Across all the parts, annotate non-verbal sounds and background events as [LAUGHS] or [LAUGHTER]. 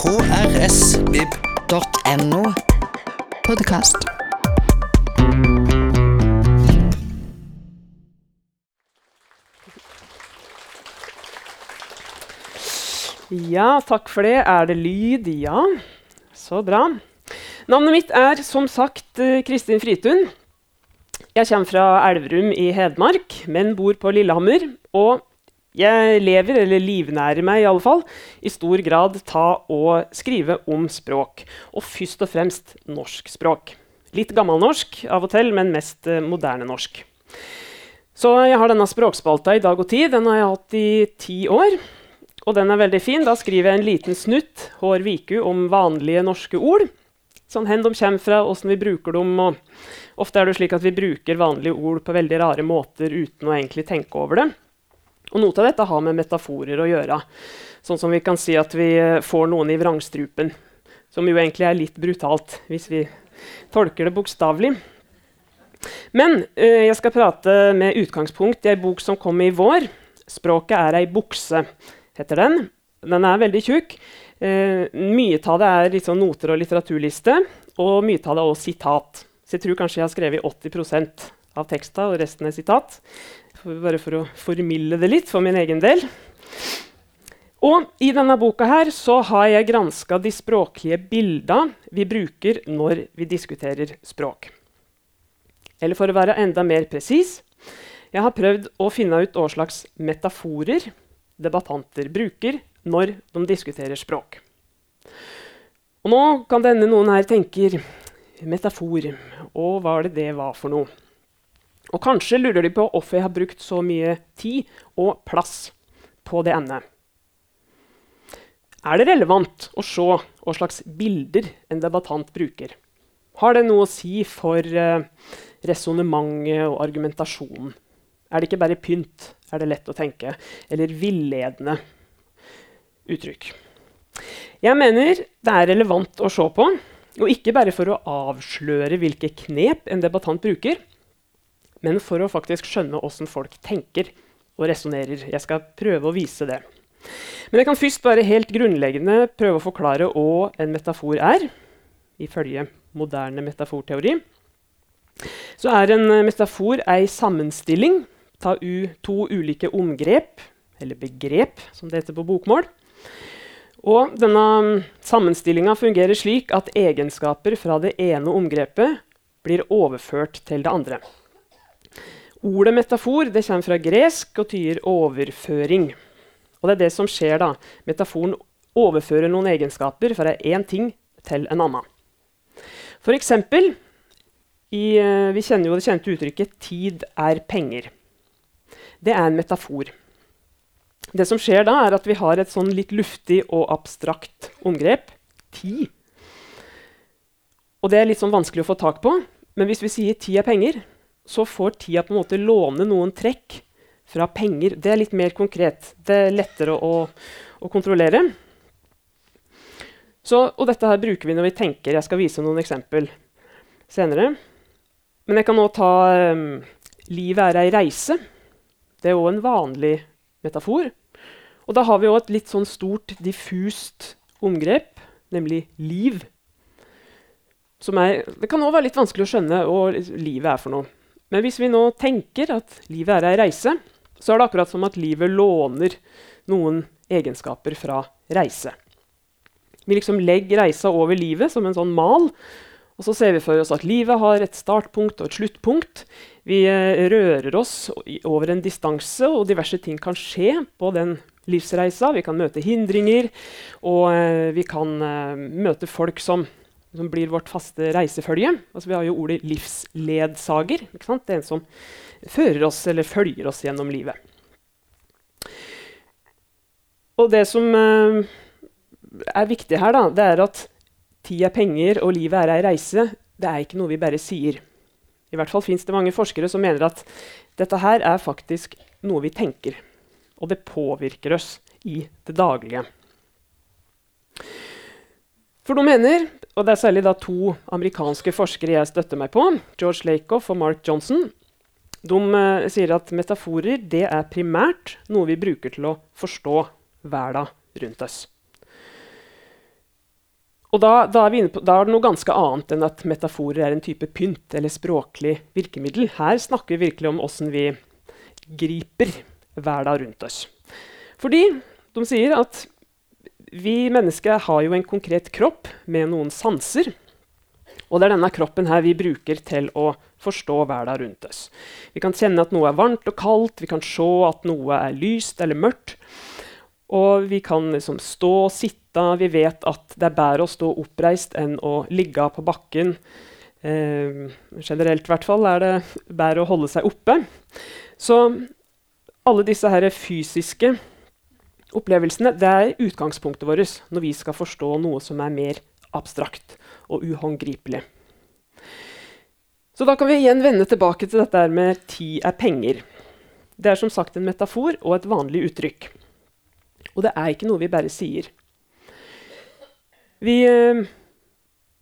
krsvib.no. Podkast. Ja, takk for det. Er det lyd? Ja. Så bra. Navnet mitt er som sagt eh, Kristin Fritun. Jeg kommer fra Elverum i Hedmark, men bor på Lillehammer. Og jeg lever, eller livnærer meg i alle fall, i stor grad ta og skrive om språk. Og først og fremst norsk språk. Litt gammelnorsk av og til, men mest eh, moderne norsk. Så jeg har denne språkspalta i dag og tid. Den har jeg hatt i ti år. Og den er veldig fin. Da skriver jeg en liten snutt hver uke om vanlige norske ord. Sånn hen de kommer fra, åssen vi bruker dem. Og ofte er det slik at vi bruker vanlige ord på veldig rare måter uten å egentlig tenke over det. Og noe av dette har med metaforer å gjøre. Sånn som vi kan si at vi eh, får noen i vrangstrupen. Som jo egentlig er litt brutalt, hvis vi tolker det bokstavelig. Men eh, jeg skal prate med utgangspunkt i ei bok som kom i vår. 'Språket er ei bukse', heter den. Den er veldig tjukk. Eh, mye av det er liksom noter og litteraturliste, og mye av det er også sitat. Så jeg tror kanskje jeg har skrevet 80 av teksta, og resten er sitat. Bare for å formilde det litt for min egen del. Og I denne boka her så har jeg granska de språklige bildene vi bruker når vi diskuterer språk. Eller for å være enda mer presis jeg har prøvd å finne ut hva slags metaforer debattanter bruker når de diskuterer språk. Og nå kan denne noen her tenker metafor, og hva er det det var for noe? Og kanskje lurer de på hvorfor jeg har brukt så mye tid og plass på det emnet. Er det relevant å se hva slags bilder en debattant bruker? Har det noe å si for uh, resonnementet og argumentasjonen? Er det ikke bare pynt, er det lett å tenke, eller villedende uttrykk? Jeg mener det er relevant å se på, og ikke bare for å avsløre hvilke knep en debattant bruker, men for å faktisk skjønne åssen folk tenker og resonnerer. Jeg skal prøve å vise det. Men jeg kan først bare helt grunnleggende prøve å forklare hva en metafor er, ifølge moderne metaforteori. Så er en metafor ei sammenstilling u to ulike omgrep, eller begrep, som det heter på bokmål. Og denne sammenstillinga fungerer slik at egenskaper fra det ene omgrepet blir overført til det andre. Ordet metafor det kommer fra gresk og tyder overføring. Og det er det som skjer da. Metaforen overfører noen egenskaper fra én ting til en annen. For eksempel, i, eh, vi kjenner jo det kjente uttrykket 'tid er penger' det er en metafor. Det som skjer da, er at vi har et sånn litt luftig og abstrakt omgrep tid. Og det er litt sånn vanskelig å få tak på. Men hvis vi sier tid er penger, så får tida på en måte låne noen trekk fra penger. Det er litt mer konkret. Det er lettere å, å kontrollere. Så, og dette her bruker vi når vi tenker. Jeg skal vise noen eksempel senere. Men jeg kan nå ta um, 'Livet er ei reise'. Det er òg en vanlig metafor. Og da har vi òg et litt sånn stort, diffust omgrep, nemlig liv. Er, det kan òg være litt vanskelig å skjønne hva livet er for noe. Men hvis vi nå tenker at livet er ei reise, så er det akkurat som at livet låner noen egenskaper fra reise. Vi liksom legger reisa over livet som en sånn mal. Og så ser vi for oss at livet har et startpunkt og et sluttpunkt. Vi eh, rører oss over en distanse, og diverse ting kan skje på den livsreisa. Vi kan møte hindringer, og eh, vi kan eh, møte folk som, som, blir vårt faste reisefølge. Altså, vi har jo ordet 'livsledsager'. Det er en som fører oss eller følger oss gjennom livet. Og det som uh, er viktig her, da, det er at tid er penger og livet er ei reise. Det er ikke noe vi bare sier. I hvert fall fins det mange forskere som mener at dette her er faktisk noe vi tenker. Og det påvirker oss i det daglige. For de mener, og det er særlig da to amerikanske forskere jeg støtter meg på, George Lakoff og Mark Johnson, de uh, sier at metaforer det er primært noe vi bruker til å forstå verden rundt oss. Og da, da, er på, da, er det noe ganske annet enn at metaforer er en type pynt eller språklig virkemiddel. Her snakker vi virkelig om åssen vi griper verden rundt oss. Fordi de sier at vi mennesker har jo en konkret kropp med noen sanser. Og det er denne kroppen her vi bruker til å forstå verden rundt oss. Vi kan kjenne at noe er varmt og kaldt, vi kan se at noe er lyst eller mørkt. Og vi kan liksom stå og sitte. Vi vet at det er bedre å stå oppreist enn å ligge på bakken. Eh, generelt i hvert fall er det bedre å holde seg oppe. Så alle disse her fysiske opplevelsene det er utgangspunktet vårt når vi skal forstå noe som er mer abstrakt og uhåndgripelig. Så da kan vi igjen vende tilbake til dette med tid er penger. Det er som sagt en metafor og et vanlig uttrykk. Og det er ikke noe vi bare sier. Vi, eh,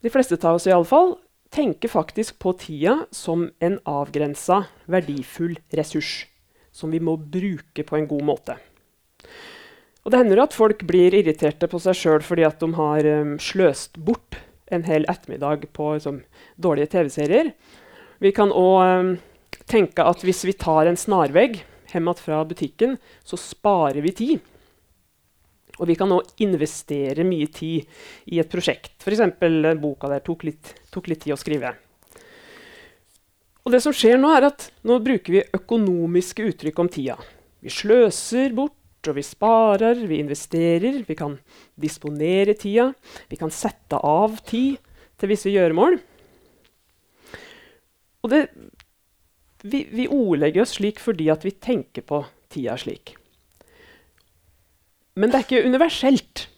de fleste av oss i alle fall, tenker faktisk på tida som en avgrensa, verdifull ressurs som vi må bruke på en god måte. Og det hender at folk blir irriterte på seg sjøl fordi at de har um, sløst bort en hel ettermiddag på liksom, dårlige TV-serier. Vi kan òg um, tenke at hvis vi tar en snarvegg hjem fra butikken, så sparer vi tid. Og vi kan òg investere mye tid i et prosjekt. F.eks. boka der tok litt, tok litt tid å skrive. Og det som skjer Nå er at nå bruker vi økonomiske uttrykk om tida. Vi sløser bort, og vi sparer, vi investerer. Vi kan disponere tida. Vi kan sette av tid til visse gjøremål. Og det, vi, vi ordlegger oss slik fordi vi tenker på tida slik. Men det er ikke universelt.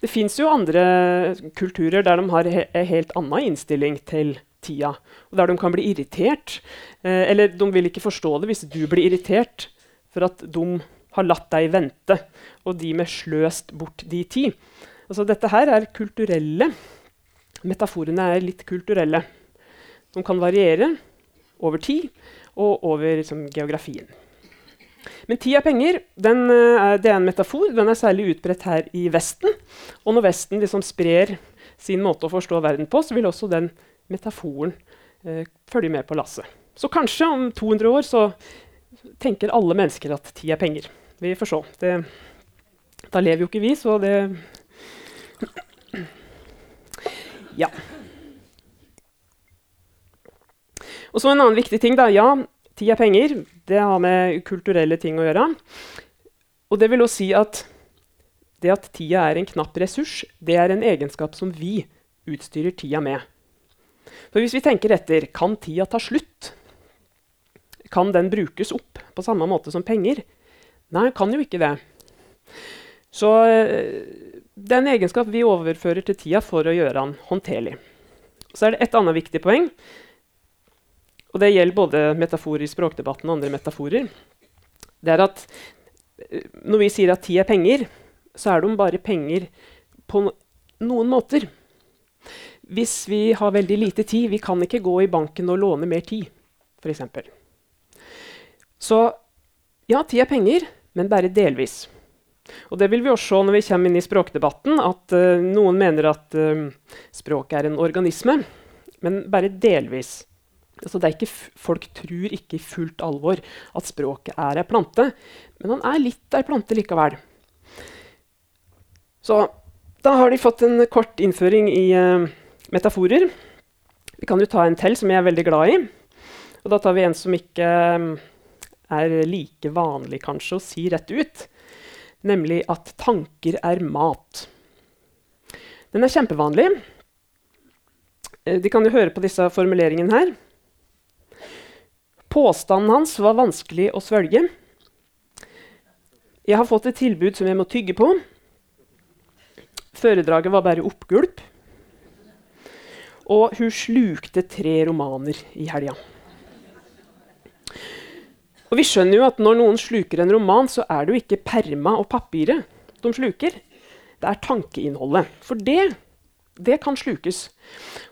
Det fins jo andre kulturer der de har en helt annen innstilling til tida. Og der de kan bli irritert. Eh, eller de vil ikke forstå det hvis du blir irritert for at de har latt deg vente, og de med sløst bort de tid. Altså, dette her er kulturelle. Metaforene er litt kulturelle. De kan variere over tid og over liksom, geografien. Men tid er penger. Den, uh, det er en metafor. Den er særlig utbredt her i Vesten. Og når Vesten liksom sprer sin måte å forstå verden på, så vil også den metaforen eh, følge med på lasset. Så kanskje om 200 år så tenker alle mennesker at tid er penger. Vi får se. Det, da lever jo ikke vi, så det Ja. Og så en annen viktig ting. da, Ja, tid er penger. Det har med kulturelle ting å gjøre. Og det vil også si at det at tida er en knapp ressurs, det er en egenskap som vi utstyrer tida med. For hvis vi tenker etter kan tida ta slutt? Kan den brukes opp på samme måte som penger? Nei, han kan jo ikke det. Så eh, det er en egenskap vi overfører til tida for å gjøre den håndterlig. Så er det et annet viktig poeng. Og det gjelder både metaforer i språkdebatten og andre metaforer. Det er at eh, når vi sier at tid er penger, så er de bare penger på noen måter. Hvis vi har veldig lite tid, vi kan ikke gå i banken og låne mer tid, f.eks. Så ja, tid er penger, men bare delvis. Og det vil vi også se når vi kommer inn i språkdebatten, at uh, noen mener at uh, språket er en organisme, men bare delvis. Altså folk tror ikke i fullt alvor at språket er ei plante, men han er litt ei plante likevel. Så da har de fått en kort innføring i uh, metaforer. Vi kan jo ta en til som jeg er veldig glad i. Og da tar vi en som ikke um, er like vanlig kanskje å si rett ut, nemlig at tanker er mat. Den er kjempevanlig. De kan jo høre på disse formuleringene her. Påstanden hans var vanskelig å svelge. Jeg har fått et tilbud som jeg må tygge på. Foredraget var bare oppgulp. Og hun slukte tre romaner i helga. Og vi skjønner jo at når noen sluker en roman, så er det jo ikke perma og papiret de sluker. Det er tankeinnholdet. For det, det kan slukes.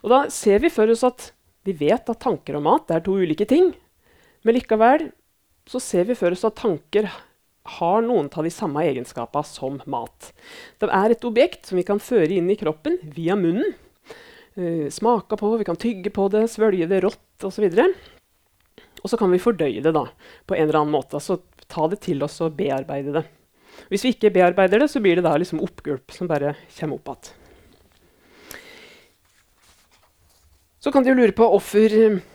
Og da ser vi for oss at vi vet at tanker og mat er to ulike ting. Men likevel så ser vi for oss at tanker har noen av de samme egenskapene som mat. Det er et objekt som vi kan føre inn i kroppen via munnen. Uh, smake på, vi kan tygge på det, svølge det rått osv. Og så kan vi fordøye det da, på en eller annen måte. Altså ta det til oss og bearbeide det. Hvis vi ikke bearbeider det, så blir det da liksom oppgulp som bare kommer opp igjen. Så kan de jo lure på hvorfor,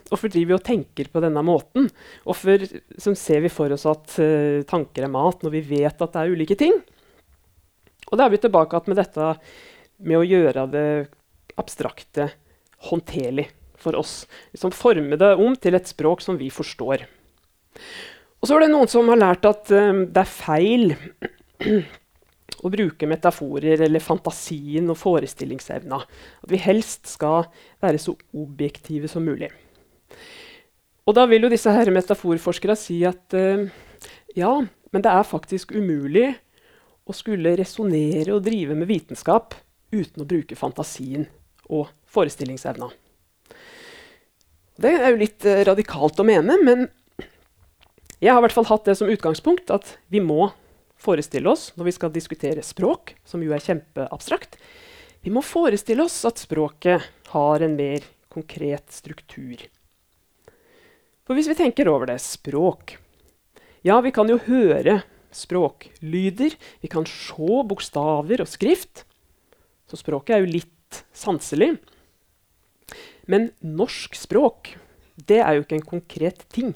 hvorfor driver vi og tenker på denne måten. Hvorfor ser vi for oss at uh, tanker er mat, når vi vet at det er ulike ting? Og da er vi tilbake med dette med å gjøre det abstrakte håndterlig for oss. Liksom forme det om til et språk som vi forstår. Og så er det noen som har lært at um, det er feil [CLEARS THROAT] å bruke metaforer eller fantasien og forestillingsevna. At vi helst skal være så objektive som mulig. Og da vil jo disse her metaforforskerne si at uh, ja, men det er faktisk umulig å skulle resonnere og drive med vitenskap uten å bruke fantasien og forestillingsevna. Det er jo litt uh, radikalt å mene, men jeg har i hvert fall hatt det som utgangspunkt at vi må forestille oss når vi skal diskutere språk, som jo er kjempeabstrakt, vi må forestille oss at språket har en mer konkret struktur. For hvis vi tenker over det språk Ja, vi kan jo høre språklyder. Vi kan se bokstaver og skrift. Så språket er jo litt sanselig. Men norsk språk det er jo ikke en konkret ting.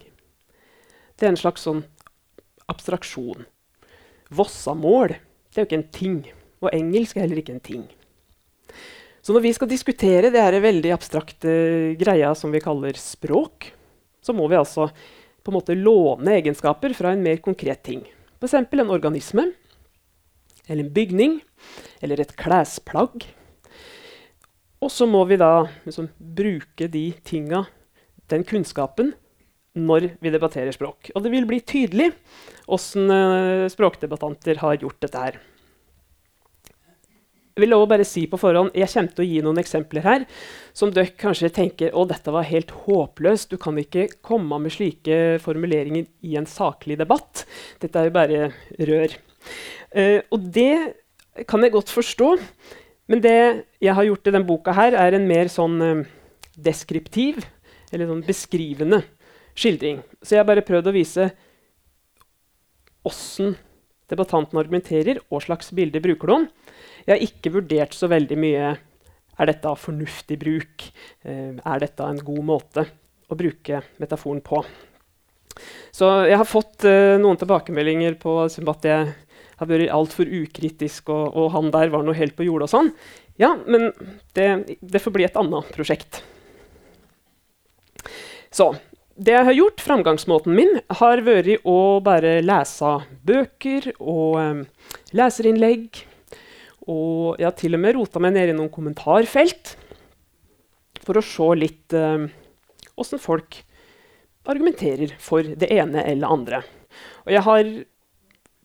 Det er en slags sånn abstraksjon. Vossamål det er jo ikke en ting. Og engelsk er heller ikke en ting. Så når vi skal diskutere det denne veldig abstrakte greia som vi kaller språk, så må vi altså på en måte låne egenskaper fra en mer konkret ting. F.eks. en organisme, eller en bygning, eller et klesplagg. Og så må vi da liksom, bruke de tinga, den kunnskapen, når vi debatterer språk. Og det vil bli tydelig åssen uh, språkdebattanter har gjort dette her. Jeg vil også bare si på forhånd, jeg kommer til å gi noen eksempler her som dere kanskje tenker å dette var helt håpløst. Du kan ikke komme med slike formuleringer i en saklig debatt. Dette er jo bare rør. Uh, og det kan jeg godt forstå. Men det jeg har gjort i denne boka, her, er en mer sånn uh, deskriptiv, eller sånn beskrivende skildring. Så jeg har bare prøvd å vise åssen debattanten argumenterer, hva slags bilder bruker de. Jeg har ikke vurdert så veldig mye er dette fornuftig bruk. Eh, er dette en god måte å bruke metaforen på? Så jeg har fått uh, noen tilbakemeldinger på at jeg har vært altfor ukritisk, og, og, han der var noe helt på jordet og sånn. Ja, men det, det får bli et annet prosjekt. Så det jeg har gjort, framgangsmåten min, har vært å bare lese bøker og um, leserinnlegg. Og jeg har til og med rota meg ned i noen kommentarfelt for å se litt åssen um, folk argumenterer for det ene eller andre. Og jeg har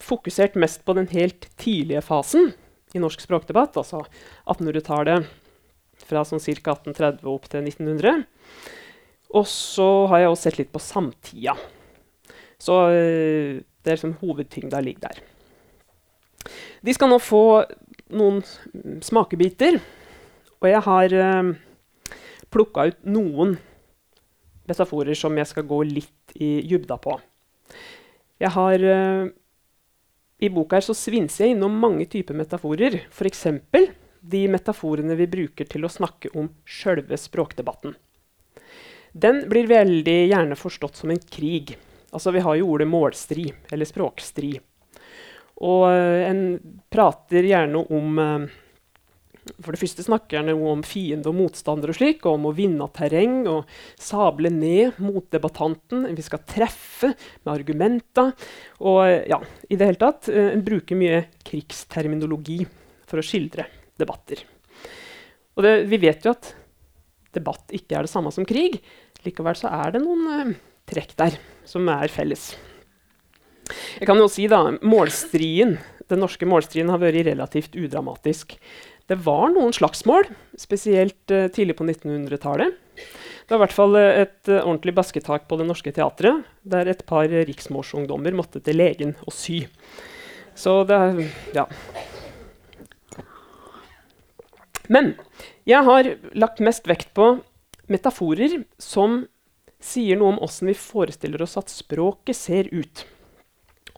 fokusert mest på den helt tidlige fasen i norsk språkdebatt, altså 1800-tallet fra sånn ca. 1830 opp til 1900. Og så har jeg også sett litt på samtida. Så uh, det er liksom hovedtyngda ligger der. De skal nå få noen smakebiter. Og jeg har eh, plukka ut noen metaforer som jeg skal gå litt i dybda på. Jeg har uh, I boka her så svinser jeg innom mange typer metaforer. F.eks. de metaforene vi bruker til å snakke om sjølve språkdebatten. Den blir veldig gjerne forstått som en krig. Altså, vi har jo ordet målstri, eller språkstri. Og uh, en prater gjerne om uh, For det første snakker en om fiende og motstander og slik, og om å vinne terreng og sable ned motdebattanten. Vi skal treffe med argumenter. Og ja, i det hele tatt, en bruker mye krigsterminologi for å skildre debatter. Og det, vi vet jo at debatt ikke er det samme som krig. Likevel så er det noen uh, trekk der som er felles. Jeg kan jo si da, målstrien Den norske målstriden har vært relativt udramatisk. Det var noen slagsmål, spesielt uh, tidlig på 1900-tallet. Det var i hvert fall uh, et uh, ordentlig basketak på Det Norske Teatret, der et par riksmålsungdommer måtte til legen og sy. Så det Ja. Men jeg har lagt mest vekt på metaforer som sier noe om åssen vi forestiller oss at språket ser ut.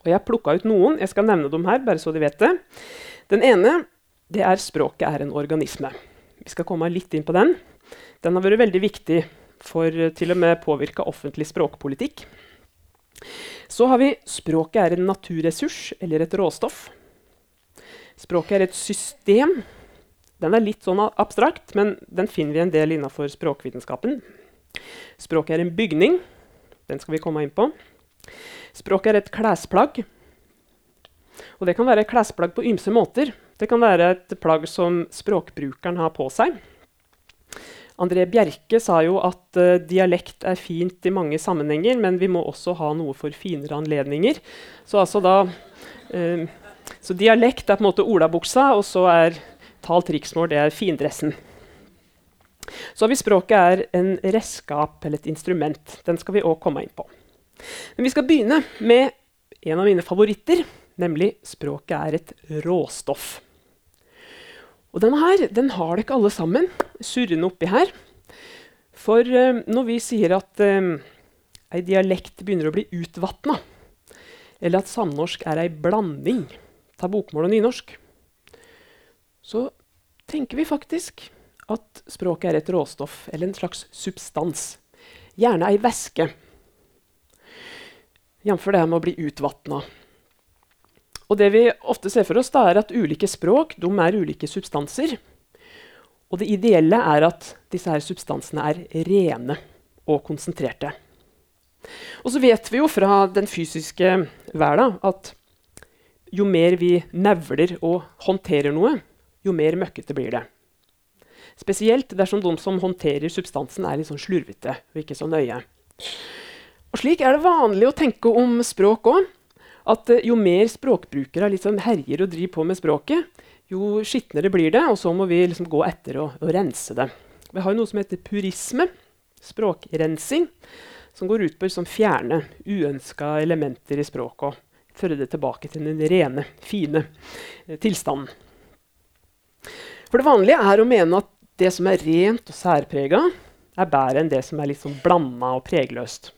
Og Jeg har plukka ut noen. Jeg skal nevne dem her. bare så de vet det. Den ene det er språket er en organisme. Vi skal komme litt inn på den. Den har vært veldig viktig for til og med påvirka offentlig språkpolitikk. Så har vi språket er en naturressurs eller et råstoff. Språket er et system. Den er litt sånn abstrakt, men den finner vi en del innafor språkvitenskapen. Språket er en bygning. Den skal vi komme inn på. Språket er et klesplagg. Og det kan være klesplagg på ymse måter. Det kan være et plagg som språkbrukeren har på seg. André Bjerke sa jo at uh, dialekt er fint i mange sammenhenger, men vi må også ha noe for finere anledninger. Så, altså da, uh, så dialekt er på en måte olabuksa, og så er talt riksmål det er findressen. Så vi språket er en redskap eller et instrument. Den skal vi òg komme inn på. Men vi skal begynne med en av mine favoritter, nemlig språket er et råstoff. Og denne her den har dere alle sammen surrende oppi her. For uh, når vi sier at uh, ei dialekt begynner å bli utvatna, eller at samnorsk er ei blanding av bokmål og nynorsk, så tenker vi faktisk at språket er et råstoff eller en slags substans. Gjerne ei væske. Jf. det her med å bli utvatna. Og det vi ofte ser for oss, da, er at ulike språk er ulike substanser. Og det ideelle er at disse her substansene er rene og konsentrerte. Og så vet vi jo fra den fysiske verden at jo mer vi nevler og håndterer noe, jo mer møkkete blir det. Spesielt dersom de som håndterer substansen, er litt sånn slurvete og ikke så nøye. Og Slik er det vanlig å tenke om språk òg. At uh, jo mer språkbrukere liksom herjer og driver på med språket, jo skitnere blir det, og så må vi liksom gå etter og, og rense det. Vi har noe som heter purisme, språkrensing, som går ut på å liksom fjerne uønska elementer i språket og føre det tilbake til den rene, fine eh, tilstanden. For det vanlige er å mene at det som er rent og særprega, er bedre enn det som er litt sånn blanda og pregløst.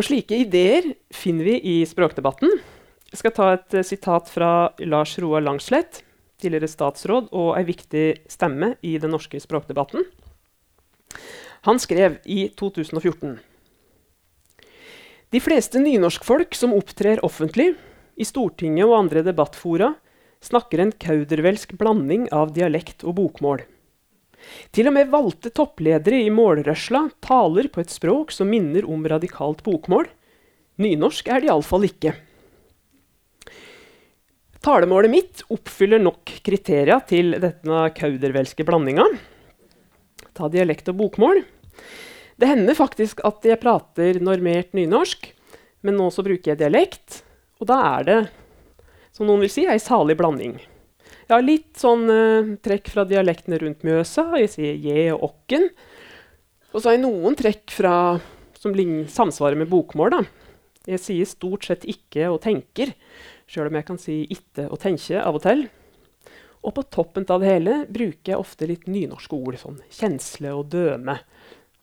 Og Slike ideer finner vi i språkdebatten. Jeg skal ta et uh, sitat fra Lars Roar Langslett, tidligere statsråd og ei viktig stemme i den norske språkdebatten. Han skrev i 2014 De fleste nynorskfolk som opptrer offentlig, i Stortinget og andre debattfora, snakker en kaudervelsk blanding av dialekt og bokmål. Til og med valgte toppledere i målrørsla taler på et språk som minner om radikalt bokmål. Nynorsk er det iallfall ikke. Talemålet mitt oppfyller nok kriteria til denne kaudervelske blandinga. Ta dialekt og bokmål. Det hender faktisk at jeg prater normert nynorsk, men nå så bruker jeg dialekt. Og da er det, som noen vil si, ei salig blanding. Ja, litt sånn uh, trekk fra dialektene rundt Mjøsa. Jeg sier je og okken. Og så har jeg noen trekk fra, som samsvarer med bokmål. da. Jeg sier stort sett ikke og tenker, sjøl om jeg kan si itte og tenke av og til. Og på toppen av det hele bruker jeg ofte litt nynorske ord. Sånn kjensle og døme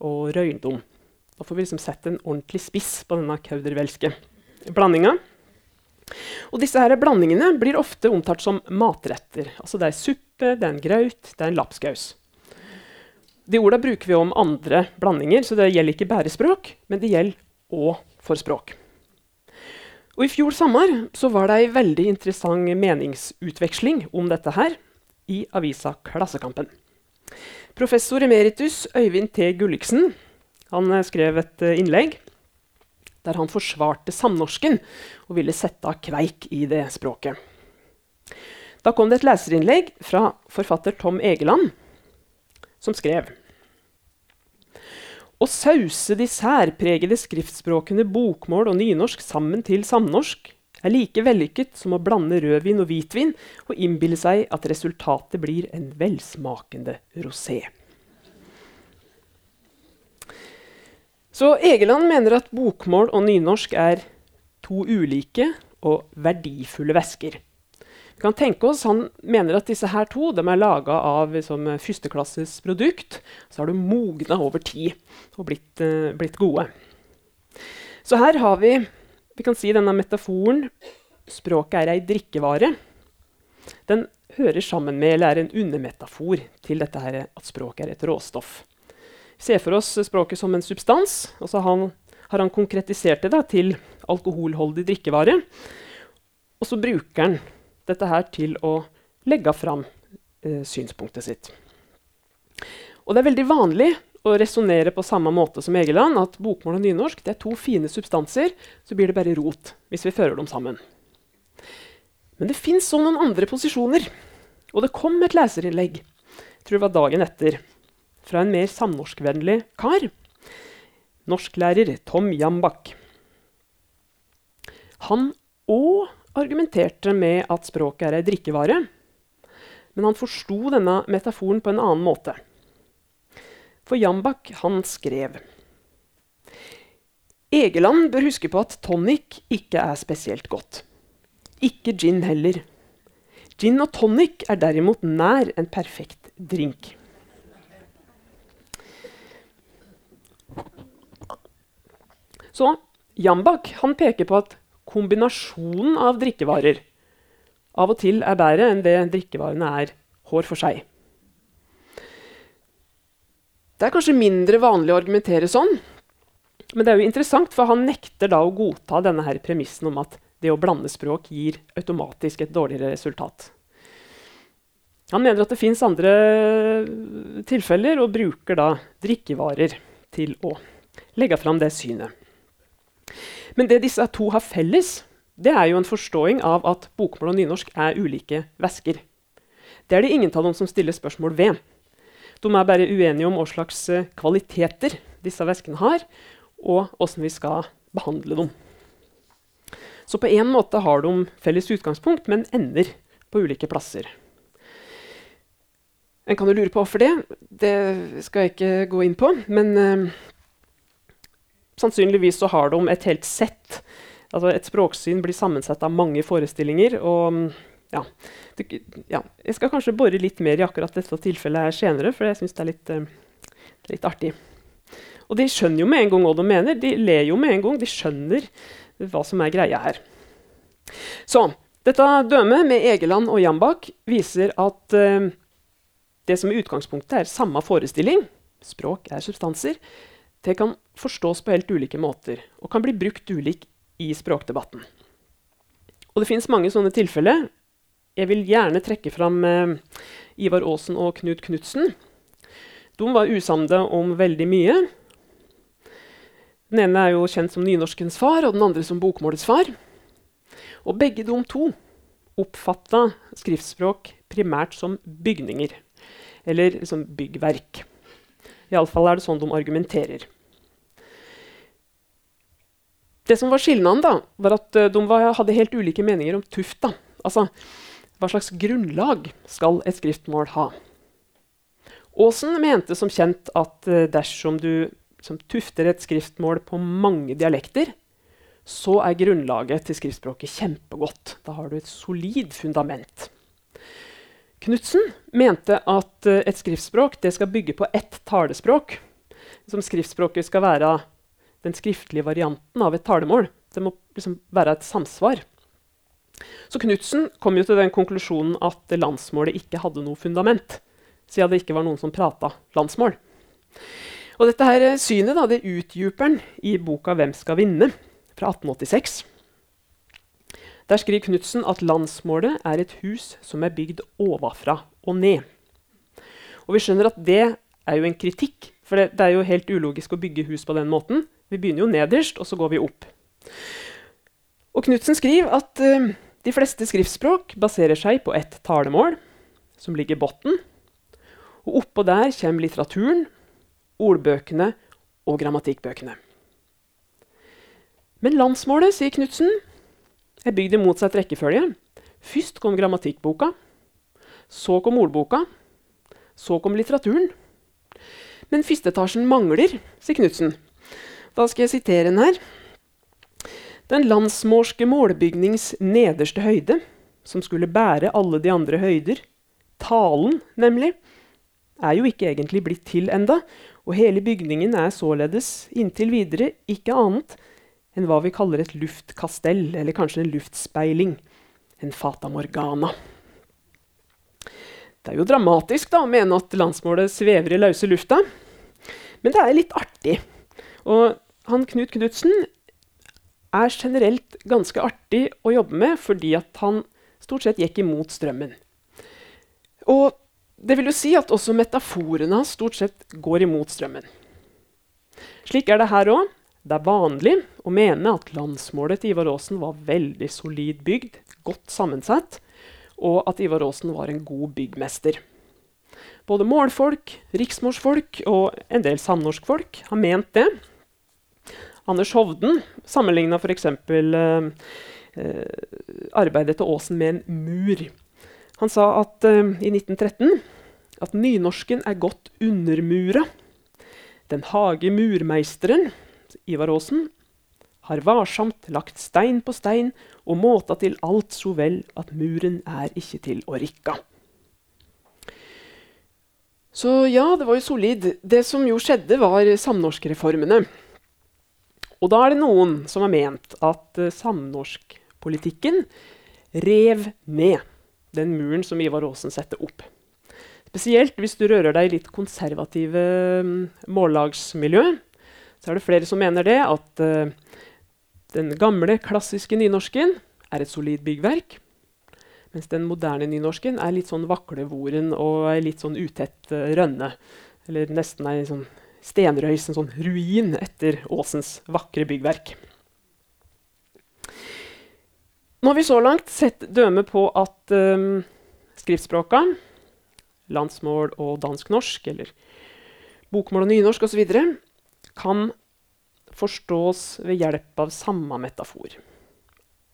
og røyndom. Da får vi liksom sett en ordentlig spiss på denne kaudervelske blandinga. Og disse her blandingene blir ofte omtalt som matretter. Altså det er suppe, det er en graut, det er en lapskaus. De orda bruker vi om andre blandinger, så det gjelder ikke bare språk, men det gjelder òg for språk. Og I fjor sommer så var det ei veldig interessant meningsutveksling om dette her i avisa Klassekampen. Professor emeritus Øyvind T. Gulliksen han skrev et innlegg der han forsvarte samnorsken og ville sette av kveik i det språket. Da kom det et leserinnlegg fra forfatter Tom Egeland, som skrev Å sause de særpregede skriftspråkene bokmål og nynorsk sammen til samnorsk er like vellykket som å blande rødvin og hvitvin og innbille seg at resultatet blir en velsmakende rosé. Så Egeland mener at bokmål og nynorsk er to ulike og verdifulle væsker. Vi kan tenke oss, Han mener at disse her to er laga av liksom, førsteklasses produkt. Så har du mogna over tid og blitt, uh, blitt, gode. Så her har vi vi kan si denne metaforen språket er ei drikkevare. Den hører sammen med, eller er en undermetafor til dette her, at språket er et råstoff. Ser for oss språket som en substans, og så har han, har han konkretisert det da, til alkoholholdig drikkevare. Og så bruker han dette her til å legge fram eh, synspunktet sitt. Og det er veldig vanlig å resonnere på samme måte som Egeland, at bokmål og nynorsk er to fine substanser, så blir det bare rot hvis vi fører dem sammen. Men det fins så noen andre posisjoner. Og det kom et leserinnlegg jeg tror det var dagen etter, fra en mer samnorskvennlig kar. Norsklærer Tom Jambak. Han òg argumenterte med at språket er ei drikkevare. Men han forsto denne metaforen på en annen måte. For Jambak han skrev Egeland bør huske på at tonic ikke er spesielt godt. Ikke gin heller. Gin og tonic er derimot nær en perfekt drink. Så Jambak peker på at kombinasjonen av drikkevarer av og til er bedre enn det drikkevarene er hår for seg. Det er kanskje mindre vanlig å argumentere sånn, men det er jo interessant, for han nekter da å godta denne her premissen om at det å blande språk gir automatisk et dårligere resultat. Han mener at det fins andre tilfeller, og bruker da drikkevarer til å legge fram det synet. Men det disse to har felles, det er jo en forståing av at bokmål og nynorsk er ulike væsker. Det er det ingen av dem som stiller spørsmål ved. De er bare uenige om hva slags eh, kvaliteter disse væskene har, og hvordan vi skal behandle dem. Så på en måte har de felles utgangspunkt, men ender på ulike plasser. En kan jo lure på hvorfor det. Det skal jeg ikke gå inn på. Men uh, Sannsynligvis så har de et helt sett. Altså et språksyn blir sammensatt av mange forestillinger. og ja, det, ja, Jeg skal kanskje bore litt mer i akkurat dette tilfellet her senere, for jeg syns det er litt, uh, litt, artig. Og de skjønner jo med en gang hva de mener. De ler jo med en gang. De skjønner hva som er greia her. Så dette dømet med Egeland og Jambak viser at uh, det som i utgangspunktet er samme forestilling, språk er substanser, det kan forstås på helt ulike måter og kan bli brukt ulik i språkdebatten. Og det fins mange sånne tilfeller. Jeg vil gjerne trekke fram eh, Ivar Aasen og Knut Knutsen. De var usamde om veldig mye. Den ene er jo kjent som nynorskens far, og den andre som bokmålets far. Og begge de to oppfatta skriftspråk primært som bygninger. Eller som byggverk. Iallfall er det sånn de argumenterer. Det som var skillnaden, da, var at uh, de var, hadde helt ulike meninger om tufta. Altså, hva slags grunnlag skal et skriftmål ha? Aasen mente som kjent at uh, dersom du som tufter et skriftmål på mange dialekter, så er grunnlaget til skriftspråket kjempegodt. Da har du et solid fundament. Knutsen mente at uh, et skriftspråk skal bygge på ett talespråk. Som skriftspråket skal være den skriftlige varianten av et talemål. Det må liksom være et samsvar. Så Knutsen kom jo til den konklusjonen at landsmålet ikke hadde noe fundament, siden det ikke var noen som prata landsmål. Og dette her synet da, det utdyper han i boka 'Hvem skal vinne?' fra 1886. Der skriver Knutsen at landsmålet er et hus som er bygd ovenfra og ned. Og vi skjønner at det er jo en kritikk, for det, det er jo helt ulogisk å bygge hus på den måten. Vi begynner jo nederst, og så går vi opp. Og Knutsen skriver at uh, de fleste skriftspråk baserer seg på ett talemål, som ligger i bunnen. Og oppå der kommer litteraturen, ordbøkene og grammatikkbøkene. Men landsmålet, sier Knutsen, er bygd i motsatt rekkefølge. Først kom grammatikkboka, så kom ordboka, så kom litteraturen. Men førsteetasjen mangler, sier Knutsen. Da skal jeg sitere den her. Den landsmorske målbygnings nederste høyde, som skulle bære alle de andre høyder, talen nemlig, er jo ikke egentlig blitt til enda, og hele bygningen er således inntil videre ikke annet enn hva vi kaller et luftkastell, eller kanskje en luftspeiling, en fata morgana. Det er jo dramatisk da, å mene at landsmålet svever i løse lufta, men det er litt artig. Og han Knut Knutsen er generelt ganske artig å jobbe med fordi at han stort sett gikk imot strømmen. Og det vil jo si at også metaforene hans stort sett går imot strømmen. Slik er det her òg. Det er vanlig å mene at landsmålet til Ivar Aasen var veldig solid bygd, godt sammensatt, og at Ivar Aasen var en god byggmester. Både målfolk, riksmorsfolk og en del samnorskfolk har ment det. Anders Hovden sammenligna f.eks. Eh, eh, arbeidet til Aasen med en mur. Han sa at eh, i 1913 at nynorsken er godt undermura. Den hage murmeisteren, Ivar Aasen, har varsomt lagt stein på stein og måta til alt så vel at muren er ikke til å rikka. Så ja, det var jo solid. Det som jo skjedde, var samnorskreformene. Og da er det noen som har ment at uh, samnorskpolitikken rev ned den muren som Ivar Aasen setter opp. Spesielt hvis du rører deg i litt konservative um, mållagsmiljø, så er det flere som mener det at uh, den gamle, klassiske nynorsken er et solid byggverk. Mens den moderne nynorsken er litt sånn vaklevoren og litt sånn utett uh, rønne. Eller nesten ei sånn stenrøys, en sånn ruin etter Åsens vakre byggverk. Nå har vi så langt sett døme på at um, skriftspråka, landsmål og dansk-norsk, eller bokmål og nynorsk osv., kan forstås ved hjelp av samme metafor.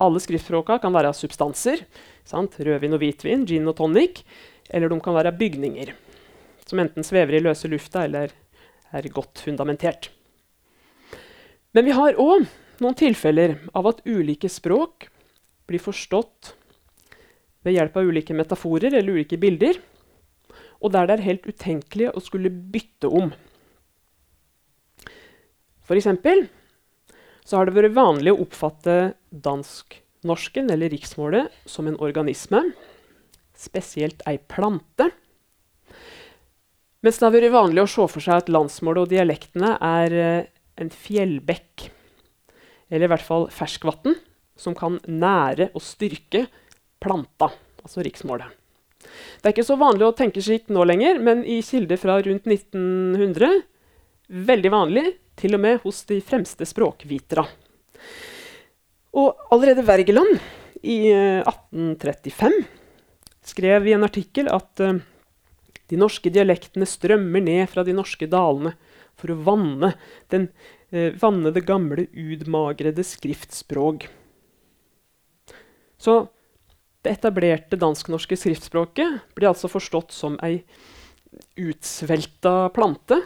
Alle skriftspråka kan være substanser. Sant? Rødvin og hvitvin, gin og tonic. Eller de kan være bygninger, som enten svever i løse lufta eller er godt fundamentert. Men vi har òg noen tilfeller av at ulike språk blir forstått ved hjelp av ulike metaforer eller ulike bilder, og der det er helt utenkelig å skulle bytte om. Eksempel så har det vært vanlig å oppfatte dansk-norsken eller riksmålet som en organisme, spesielt ei plante. Mens det har vært vanlig å se for seg at landsmålet og dialektene er eh, en fjellbekk, eller i hvert fall ferskvann, som kan nære og styrke planta, altså riksmålet. Det er ikke så vanlig å tenke slik nå lenger, men i kilder fra rundt 1900 veldig vanlig, til og med hos de fremste språkvitere. Og allerede Wergeland i 1835 eh, skrev i en artikkel at uh, de norske dialektene strømmer ned fra de norske dalene for å vanne, den, eh, vanne det gamle, utmagrede skriftspråk. Så det etablerte dansk-norske skriftspråket blir altså forstått som ei utsvelta plante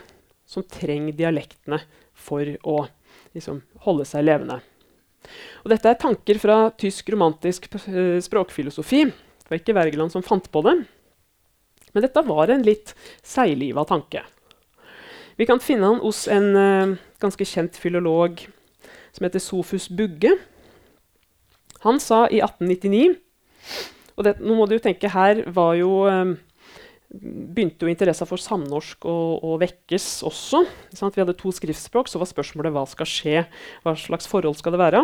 som trenger dialektene for å liksom, holde seg levende. Og dette er tanker fra tysk romantisk uh, språkfilosofi. Det var ikke Wergeland som fant på det. Men dette var en litt seigliva tanke. Vi kan finne han hos en uh, ganske kjent filolog som heter Sofus Bugge. Han sa i 1899 Og det, nå må du tenke, her var jo um, begynte jo interessa for samnorsk å, å vekkes også. Sant? Vi hadde to skriftspråk, så var spørsmålet hva skal skje, hva slags forhold skal det være.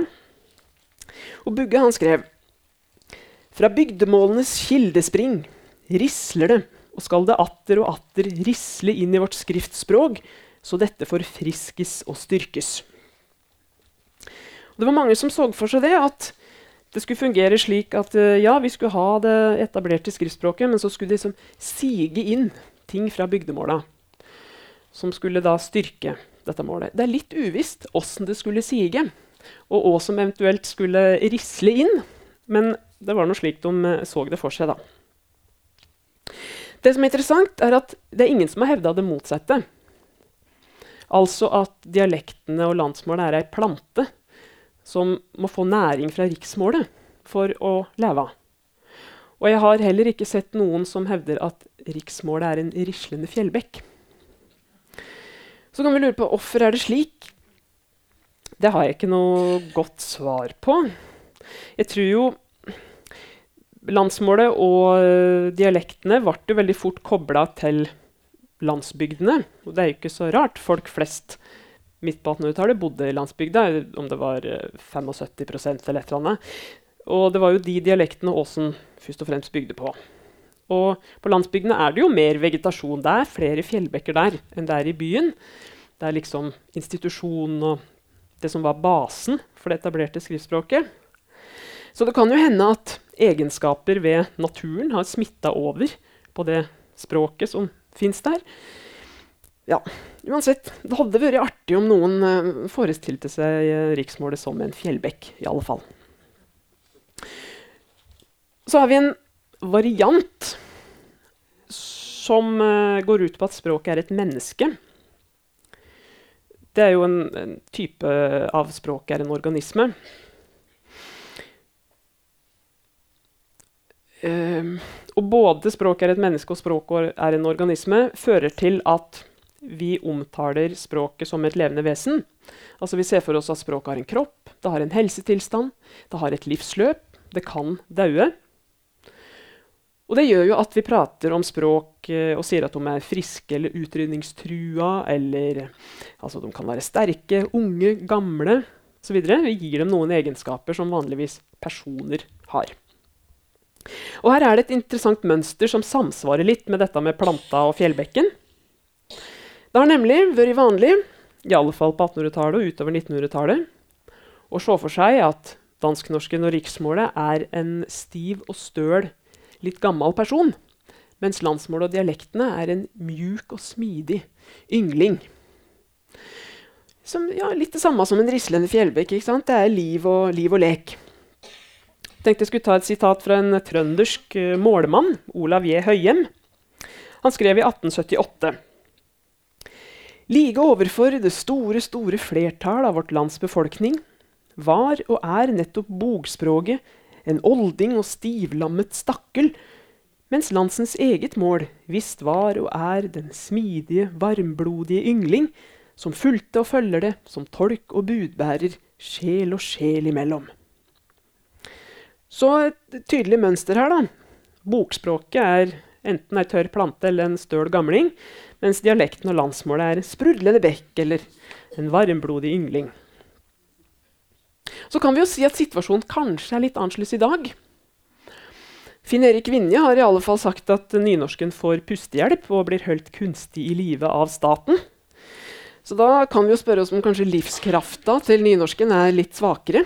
Og Bugge han skrev fra bygdemålenes kildespring risler det, og skal det atter og atter risle inn i vårt skriftspråk, så dette forfriskes og styrkes. Og det var mange som så for seg det, at det skulle fungere slik at uh, ja, vi skulle ha det etablerte skriftspråket, men så skulle det liksom sige inn ting fra bygdemåla som skulle da styrke dette målet. Det er litt uvisst åssen det skulle sige. og hva som eventuelt skulle risle inn. Men det var noe slik de eh, så det for seg, da. Det som er interessant, er at det er ingen som har hevda det motsatte. Altså at dialektene og landsmålet er ei plante som må få næring fra riksmålet for å leve. Og jeg har heller ikke sett noen som hevder at riksmålet er en rislende fjellbekk. Så kan vi lure på hvorfor er det slik. Det har jeg ikke noe godt svar på. Jeg tror jo landsmålet og uh, dialektene ble veldig fort kobla til landsbygdene. Og det er jo ikke så rart. Folk flest midt på 1800-tallet bodde i landsbygda, om det var uh, 75 eller et eller annet. Og det var jo de dialektene Åsen først og fremst bygde på. Og på landsbygdene er det jo mer vegetasjon. Det er flere fjellbekker der enn det er i byen. Det er liksom institusjonen og det som var basen for det etablerte skriftspråket. Så det kan jo hende at egenskaper ved naturen har smitta over på det språket som fins der. Ja, uansett. Det hadde vært artig om noen uh, forestilte seg uh, riksmålet som en fjellbekk, i alle fall. Så har vi en variant som uh, går ut på at språket er et menneske. Det er jo en, en type av språk er en organisme. Og både språk er et menneske og språk er en organisme, fører til at vi omtaler språket som et levende vesen. Altså Vi ser for oss at språket har en kropp, det har en helsetilstand, det har et livsløp, det kan daue. Og det gjør jo at vi prater om språk uh, og sier at de er friske eller utrydningstrua, eller altså de kan være sterke, unge, gamle osv. Vi gir dem noen egenskaper som vanligvis personer har. Og her er det et interessant mønster som samsvarer litt med dette med planta og fjellbekken. Det har nemlig vært vanlig, i alle fall på 1800-tallet og utover 1900-tallet, å se for seg at dansknorsken og riksmålet er en stiv og støl, litt gammel person, mens landsmålet og dialektene er en mjuk og smidig yngling. Som, ja, litt det samme som en rislende fjellbekk. Det er liv og, liv og lek tenkte jeg skulle ta et sitat fra en trøndersk uh, målmann, Olav J. Høyem. Han skrev i 1878. Like overfor det store, store flertall av vårt lands befolkning var og er nettopp bogspråket en olding og stivlammet stakkel, mens landsens eget mål visst var og er den smidige, varmblodige yngling, som fulgte og følger det som tolk og budbærer, sjel og sjel imellom. Så et tydelig mønster her. da. Bokspråket er enten ei tørr plante eller en støl gamling, mens dialekten og landsmålet er en sprudlende bekk eller en varmblodig yngling. Så kan vi jo si at situasjonen kanskje er litt annerledes i dag. Finn Erik Vinje har i alle fall sagt at nynorsken får pustehjelp og blir holdt kunstig i live av staten. Så da kan vi jo spørre oss om kanskje livskrafta til nynorsken er litt svakere.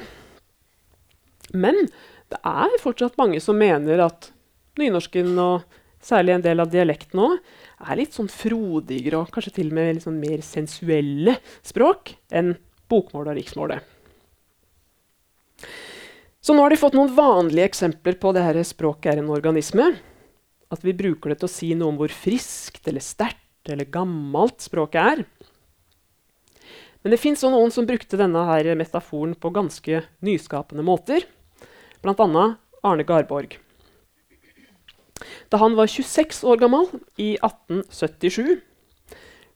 Men det er fortsatt mange som mener at nynorsken, og særlig en del av dialekten òg, er litt sånn frodigere og kanskje til og med sånn mer sensuelle språk enn bokmålet og riksmålet. Så nå har de fått noen vanlige eksempler på det her språket er en organisme. At vi bruker det til å si noe om hvor friskt eller sterkt eller gammelt språket er. Men det fins noen som brukte denne her metaforen på ganske nyskapende måter bl.a. Arne Garborg. Da han var 26 år gammel, i 1877,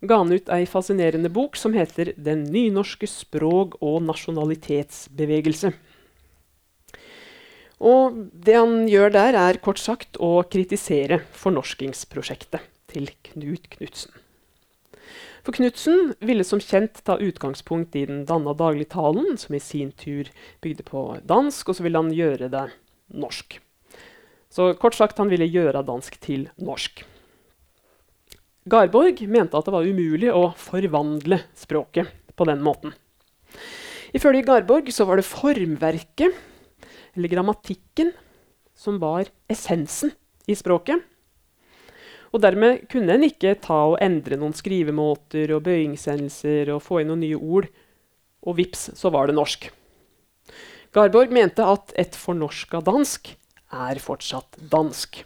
ga han ut ei fascinerende bok som heter 'Den nynorske språk- og nasjonalitetsbevegelse'. Og det han gjør der, er kort sagt å kritisere fornorskingsprosjektet til Knut Knutsen. For Knutsen ville som kjent ta utgangspunkt i den danna dagligtalen, som i sin tur bygde på dansk, og så ville han gjøre det norsk. Så kort sagt, han ville gjøre dansk til norsk. Garborg mente at det var umulig å forvandle språket på den måten. Ifølge Garborg så var det formverket, eller grammatikken, som var essensen i språket. Og dermed kunne en ikke ta og endre noen skrivemåter og bøyingsendelser og få inn noen nye ord. Og vips, så var det norsk. Garborg mente at et fornorska dansk er fortsatt dansk.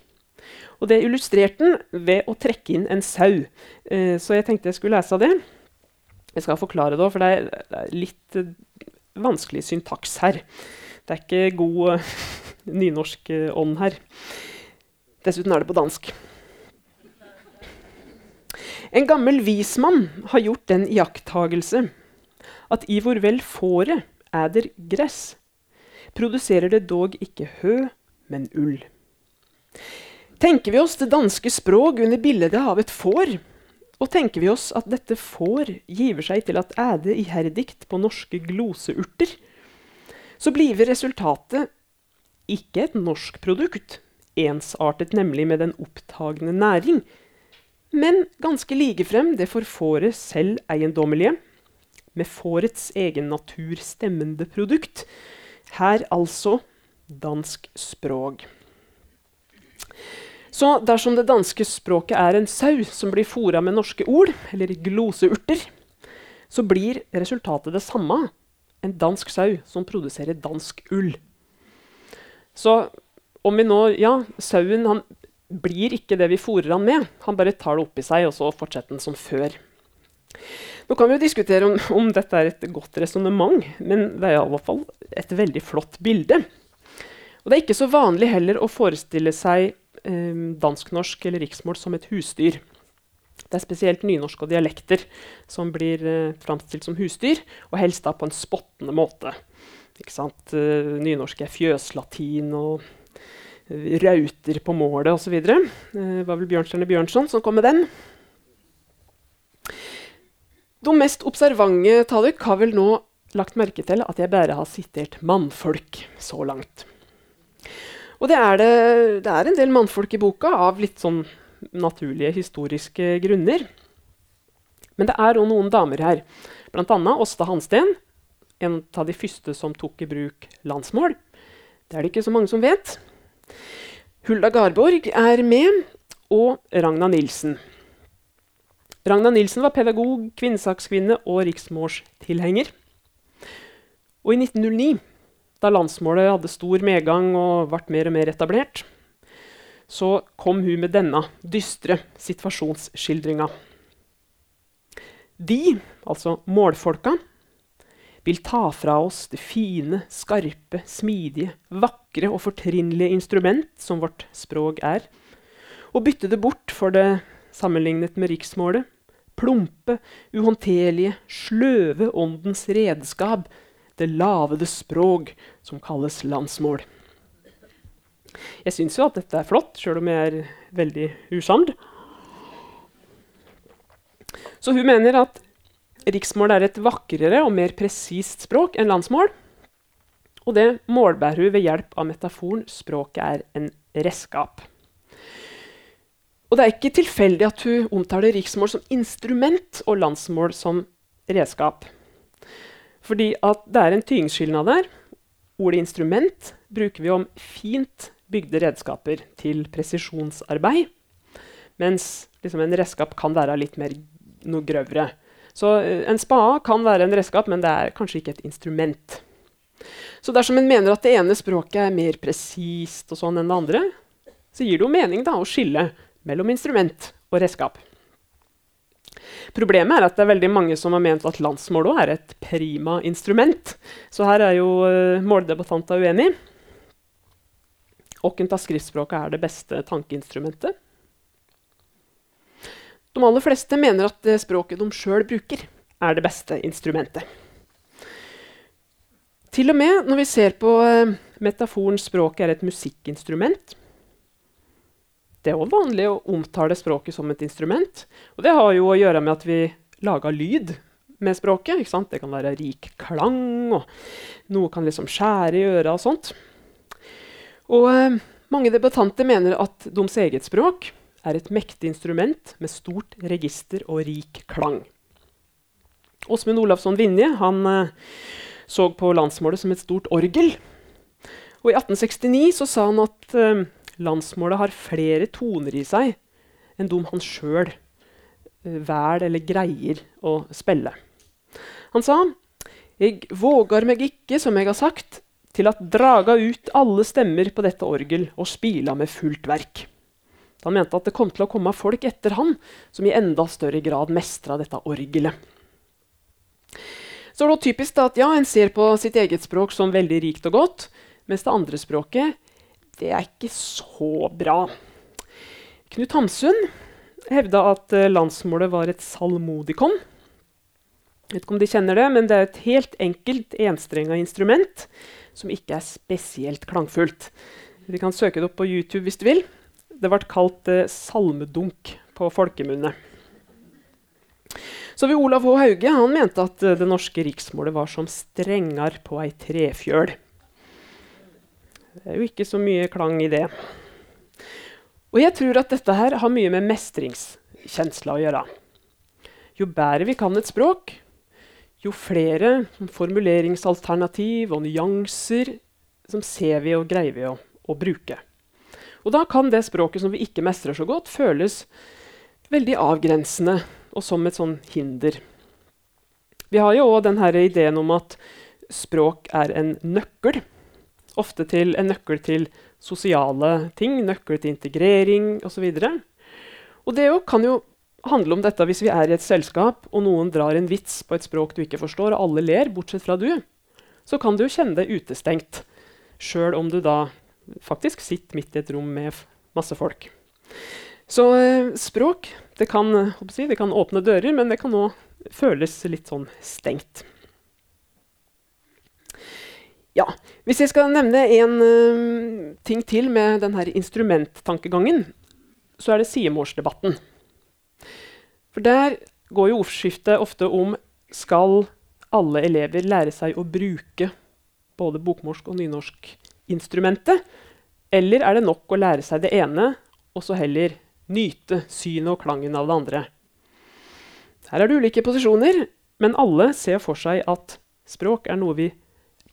Og det illustrerte han ved å trekke inn en sau. Eh, så jeg tenkte jeg skulle lese av det. Jeg skal forklare det òg, for det er, litt eh, vanskelig syntaks her. Det er ikke god [LAUGHS] nynorsk uh, ånd her. Dessuten er det på dansk. En gammel vismann har gjort den iakttagelse at i hvor vel fåret æder gress, produserer det dog ikke hø, men ull. Tenker vi oss det danske språk under bildet av et får, og tenker vi oss at dette får giver seg til at æde iherdigt på norske gloseurter, så blir resultatet ikke et norsk produkt, ensartet nemlig med den opptagende næring, men ganske likefrem det forfåret selv eiendommelige, med fårets egen natur stemmende produkt. Her altså dansk språk. Så dersom det danske språket er en sau som blir fora med norske ord, eller gloseurter, så blir resultatet det samme. En dansk sau som produserer dansk ull. Så om vi nå Ja, sauen han blir ikke det vi fòrer han med. Han bare tar det oppi seg, og så fortsetter han som før. Nå kan vi jo diskutere om, om dette er et godt resonnement, men det er i hvert fall et veldig flott bilde. Og det er ikke så vanlig heller å forestille seg eh, dansk-norsk eller riksmål som et husdyr. Det er spesielt nynorsk og dialekter som blir eh, framstilt som husdyr, og helst da på en spottende måte. Eh, nynorsk er fjøslatin og rauter på målet osv. Det eh, var vel Bjørnstjerne Bjørnson som kom med den. De mest observante taluk har vel nå lagt merke til at jeg bare har sitert mannfolk så langt. Og det er, det, det er en del mannfolk i boka, av litt sånn naturlige historiske grunner. Men det er òg noen damer her, bl.a. Åsta Hansten, en av de første som tok i bruk landsmål. Det er det ikke så mange som vet. Hulda Garborg er med, og Ragna Nilsen. Ragna Nilsen var pedagog, kvinnesakskvinne og riksmålstilhenger. Og i 1909 da landsmålet hadde stor medgang og ble mer og mer etablert, så kom hun med denne dystre situasjonsskildringa. De, altså målfolka, vil ta fra oss det fine, skarpe, smidige, vakre og fortrinnelige instrument som vårt språk er, og bytte det bort for det sammenlignet med riksmålet, plumpe, uhåndterlige, sløve åndens redskap det lavede språk som kalles landsmål. Jeg syns jo at dette er flott, sjøl om jeg er veldig usamd. Så hun mener at riksmål er et vakrere og mer presist språk enn landsmål. Og det målbærer hun ved hjelp av metaforen 'språket er en redskap'. Og det er ikke tilfeldig at hun omtaler riksmål som instrument og landsmål som redskap. Fordi det er en tyngdskilnad der. Ordet 'instrument' bruker vi om fint bygde redskaper til presisjonsarbeid. Mens liksom, en redskap kan være litt mer noe grøvere. Så eh, en spade kan være en redskap, men det er kanskje ikke et instrument. Så dersom en mener at det ene språket er mer presist og sånn enn det andre, så gir det jo mening da, å skille mellom instrument og redskap. Problemet er at det er veldig mange som har ment at landsmål er et prima instrument. Så her er jo uh, måldebattanter uenig. Hvilket av skriftspråket er det beste tankeinstrumentet? De aller fleste mener at språket de sjøl bruker, er det beste instrumentet. Til og med når vi ser på uh, metaforen 'språket er et musikkinstrument', det er òg vanlig å omtale språket som et instrument. Og det har jo å gjøre med at vi lager lyd med språket. Det kan være rik klang, og noe kan liksom skjære i øra og sånt. Og eh, mange debattanter mener at deres eget språk er et mektig instrument med stort register og rik klang. Åsmund Olavsson Vinje han, eh, så på landsmålet som et stort orgel. Og I 1869 så sa han at eh, landsmålet har flere toner i seg enn de han sjøl uh, vel eller greier å spille. Han sa «Eg vågar meg ikke, som jeg har sagt, til at draga ut alle stemmer på dette orgel og spila med fullt verk. Han mente at det kom til å komme folk etter han som i enda større grad mestra dette orgelet. Så det er det typisk at ja, En ser på sitt eget språk som veldig rikt og godt, mens det andre språket det er ikke så bra. Knut Hamsun hevda at uh, landsmålet var et salmodikon. Jeg vet ikke om de kjenner det, men det er et helt enkelt enstrenga instrument som ikke er spesielt klangfullt. Vi kan søke det opp på YouTube hvis du vil. Det ble kalt eh, salmedunk på folkemunne. Så ved Olav H. Hauge han mente at uh, det norske riksmålet var som strenger på ei trefjøl. Det er jo ikke så mye klang i det. Og jeg tror at dette her har mye med mestringskjensla å gjøre. Jo bedre vi kan et språk, jo flere formuleringsalternativ og nyanser som ser vi og greier vi å, å bruke. Og da kan det språket som vi ikke mestrer så godt, føles veldig avgrensende og som et sånn hinder. Vi har jo òg ideen om at språk er en nøkkel. Ofte til en nøkkel til sosiale ting, nøkkel til integrering osv. Og, og det kan jo handle om dette hvis vi er i et selskap, og noen drar en vits på et språk du ikke forstår, og alle ler, bortsett fra du. Så kan du jo kjenne deg utestengt, sjøl om du da faktisk sitter midt i et rom med masse folk. Så eh, språk det kan, si, det kan, åpne dører, men det kan òg føles litt sånn stengt. Ja, Hvis jeg skal nevne en uh, ting til med denne instrumenttankegangen, så er det sidemålsdebatten. For der går jo ordskiftet ofte om skal alle elever lære seg å bruke både bokmorsk og nynorskinstrumentet, eller er det nok å lære seg det ene, og så heller nyte synet og klangen av det andre? Her er det ulike posisjoner, men alle ser for seg at språk er noe vi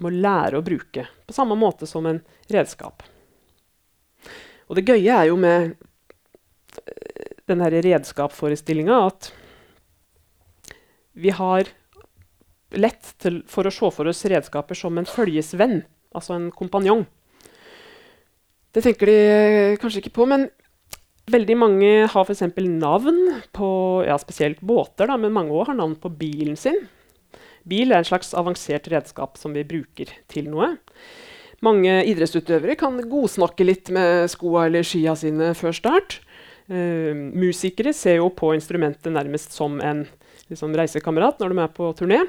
må lære å bruke, på samme måte som en redskap. Og det gøye er jo med eh, denne redskapsforestillinga at vi har lett til, for å se for oss redskaper som en følgesvenn, altså en kompanjong. Det tenker de eh, kanskje ikke på, men veldig mange har f.eks. navn på ja, spesielt båter, da, men mange også har navn på bilen sin. Bil er en slags avansert redskap som vi bruker til noe. Mange idrettsutøvere kan godsnakke litt med skoa eller skia sine før start. Uh, musikere ser jo på instrumentet nærmest som en liksom, reisekamerat når de er på turné.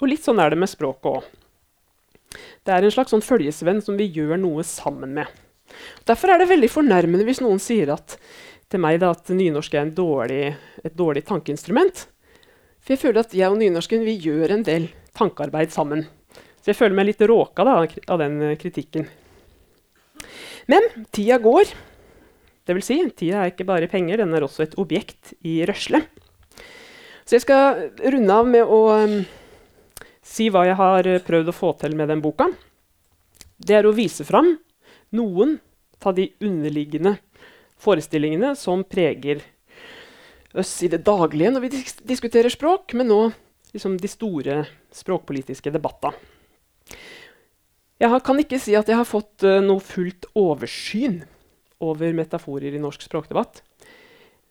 Og litt sånn er det med språket òg. Det er en slags sånn følgesvenn som vi gjør noe sammen med. Derfor er det veldig fornærmende hvis noen sier at, til meg da, at nynorsk er dårlig, et dårlig tankeinstrument. For jeg føler at jeg og nynorsken vi gjør en del tankearbeid sammen. Så jeg føler meg litt råka da, av den eh, kritikken. Men tida går. Det vil si, tida er ikke bare penger, den er også et objekt i røsle. Så jeg skal runde av med å um, si hva jeg har prøvd å få til med den boka. Det er å vise fram noen av de underliggende forestillingene som preger oss i det daglige når vi dis diskuterer språk, men nå liksom, de store språkpolitiske debattene. Jeg kan ikke si at jeg har fått uh, noe fullt oversyn over metaforer i norsk språkdebatt.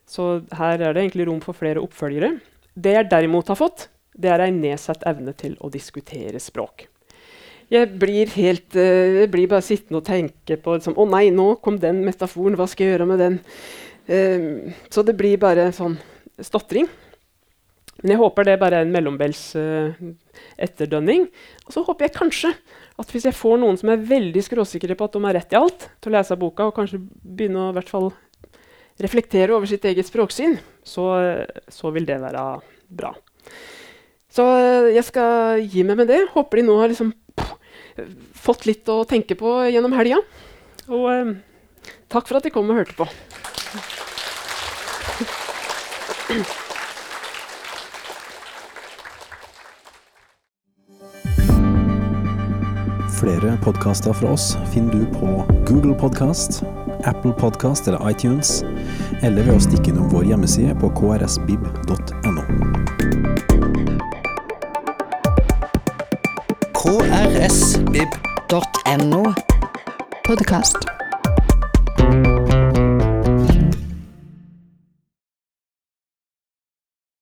Så her er det egentlig rom for flere oppfølgere. Det jeg derimot har fått, det er en nedsatt evne til å diskutere språk jeg blir helt uh, jeg blir bare sittende og tenke på liksom, Å nei, nå kom den metaforen. Hva skal jeg gjøre med den? Uh, så det blir bare sånn stotring. Men jeg håper det bare er en mellombels uh, etterdønning. Og så håper jeg kanskje at hvis jeg får noen som er veldig skråsikre på at de har rett i alt, til å lese boka og kanskje begynne å hvert fall reflektere over sitt eget språksyn, så, så vil det være bra. Så jeg skal gi meg med det. Håper de nå har liksom fått litt å tenke på gjennom helga. Og eh, takk for at de kom og hørte på. Flere podkaster fra oss finner du på Google Podkast, Apple Podkast eller iTunes, eller ved å stikke innom vår hjemmeside på krsbib.no. KRSBib. .no. Podkast.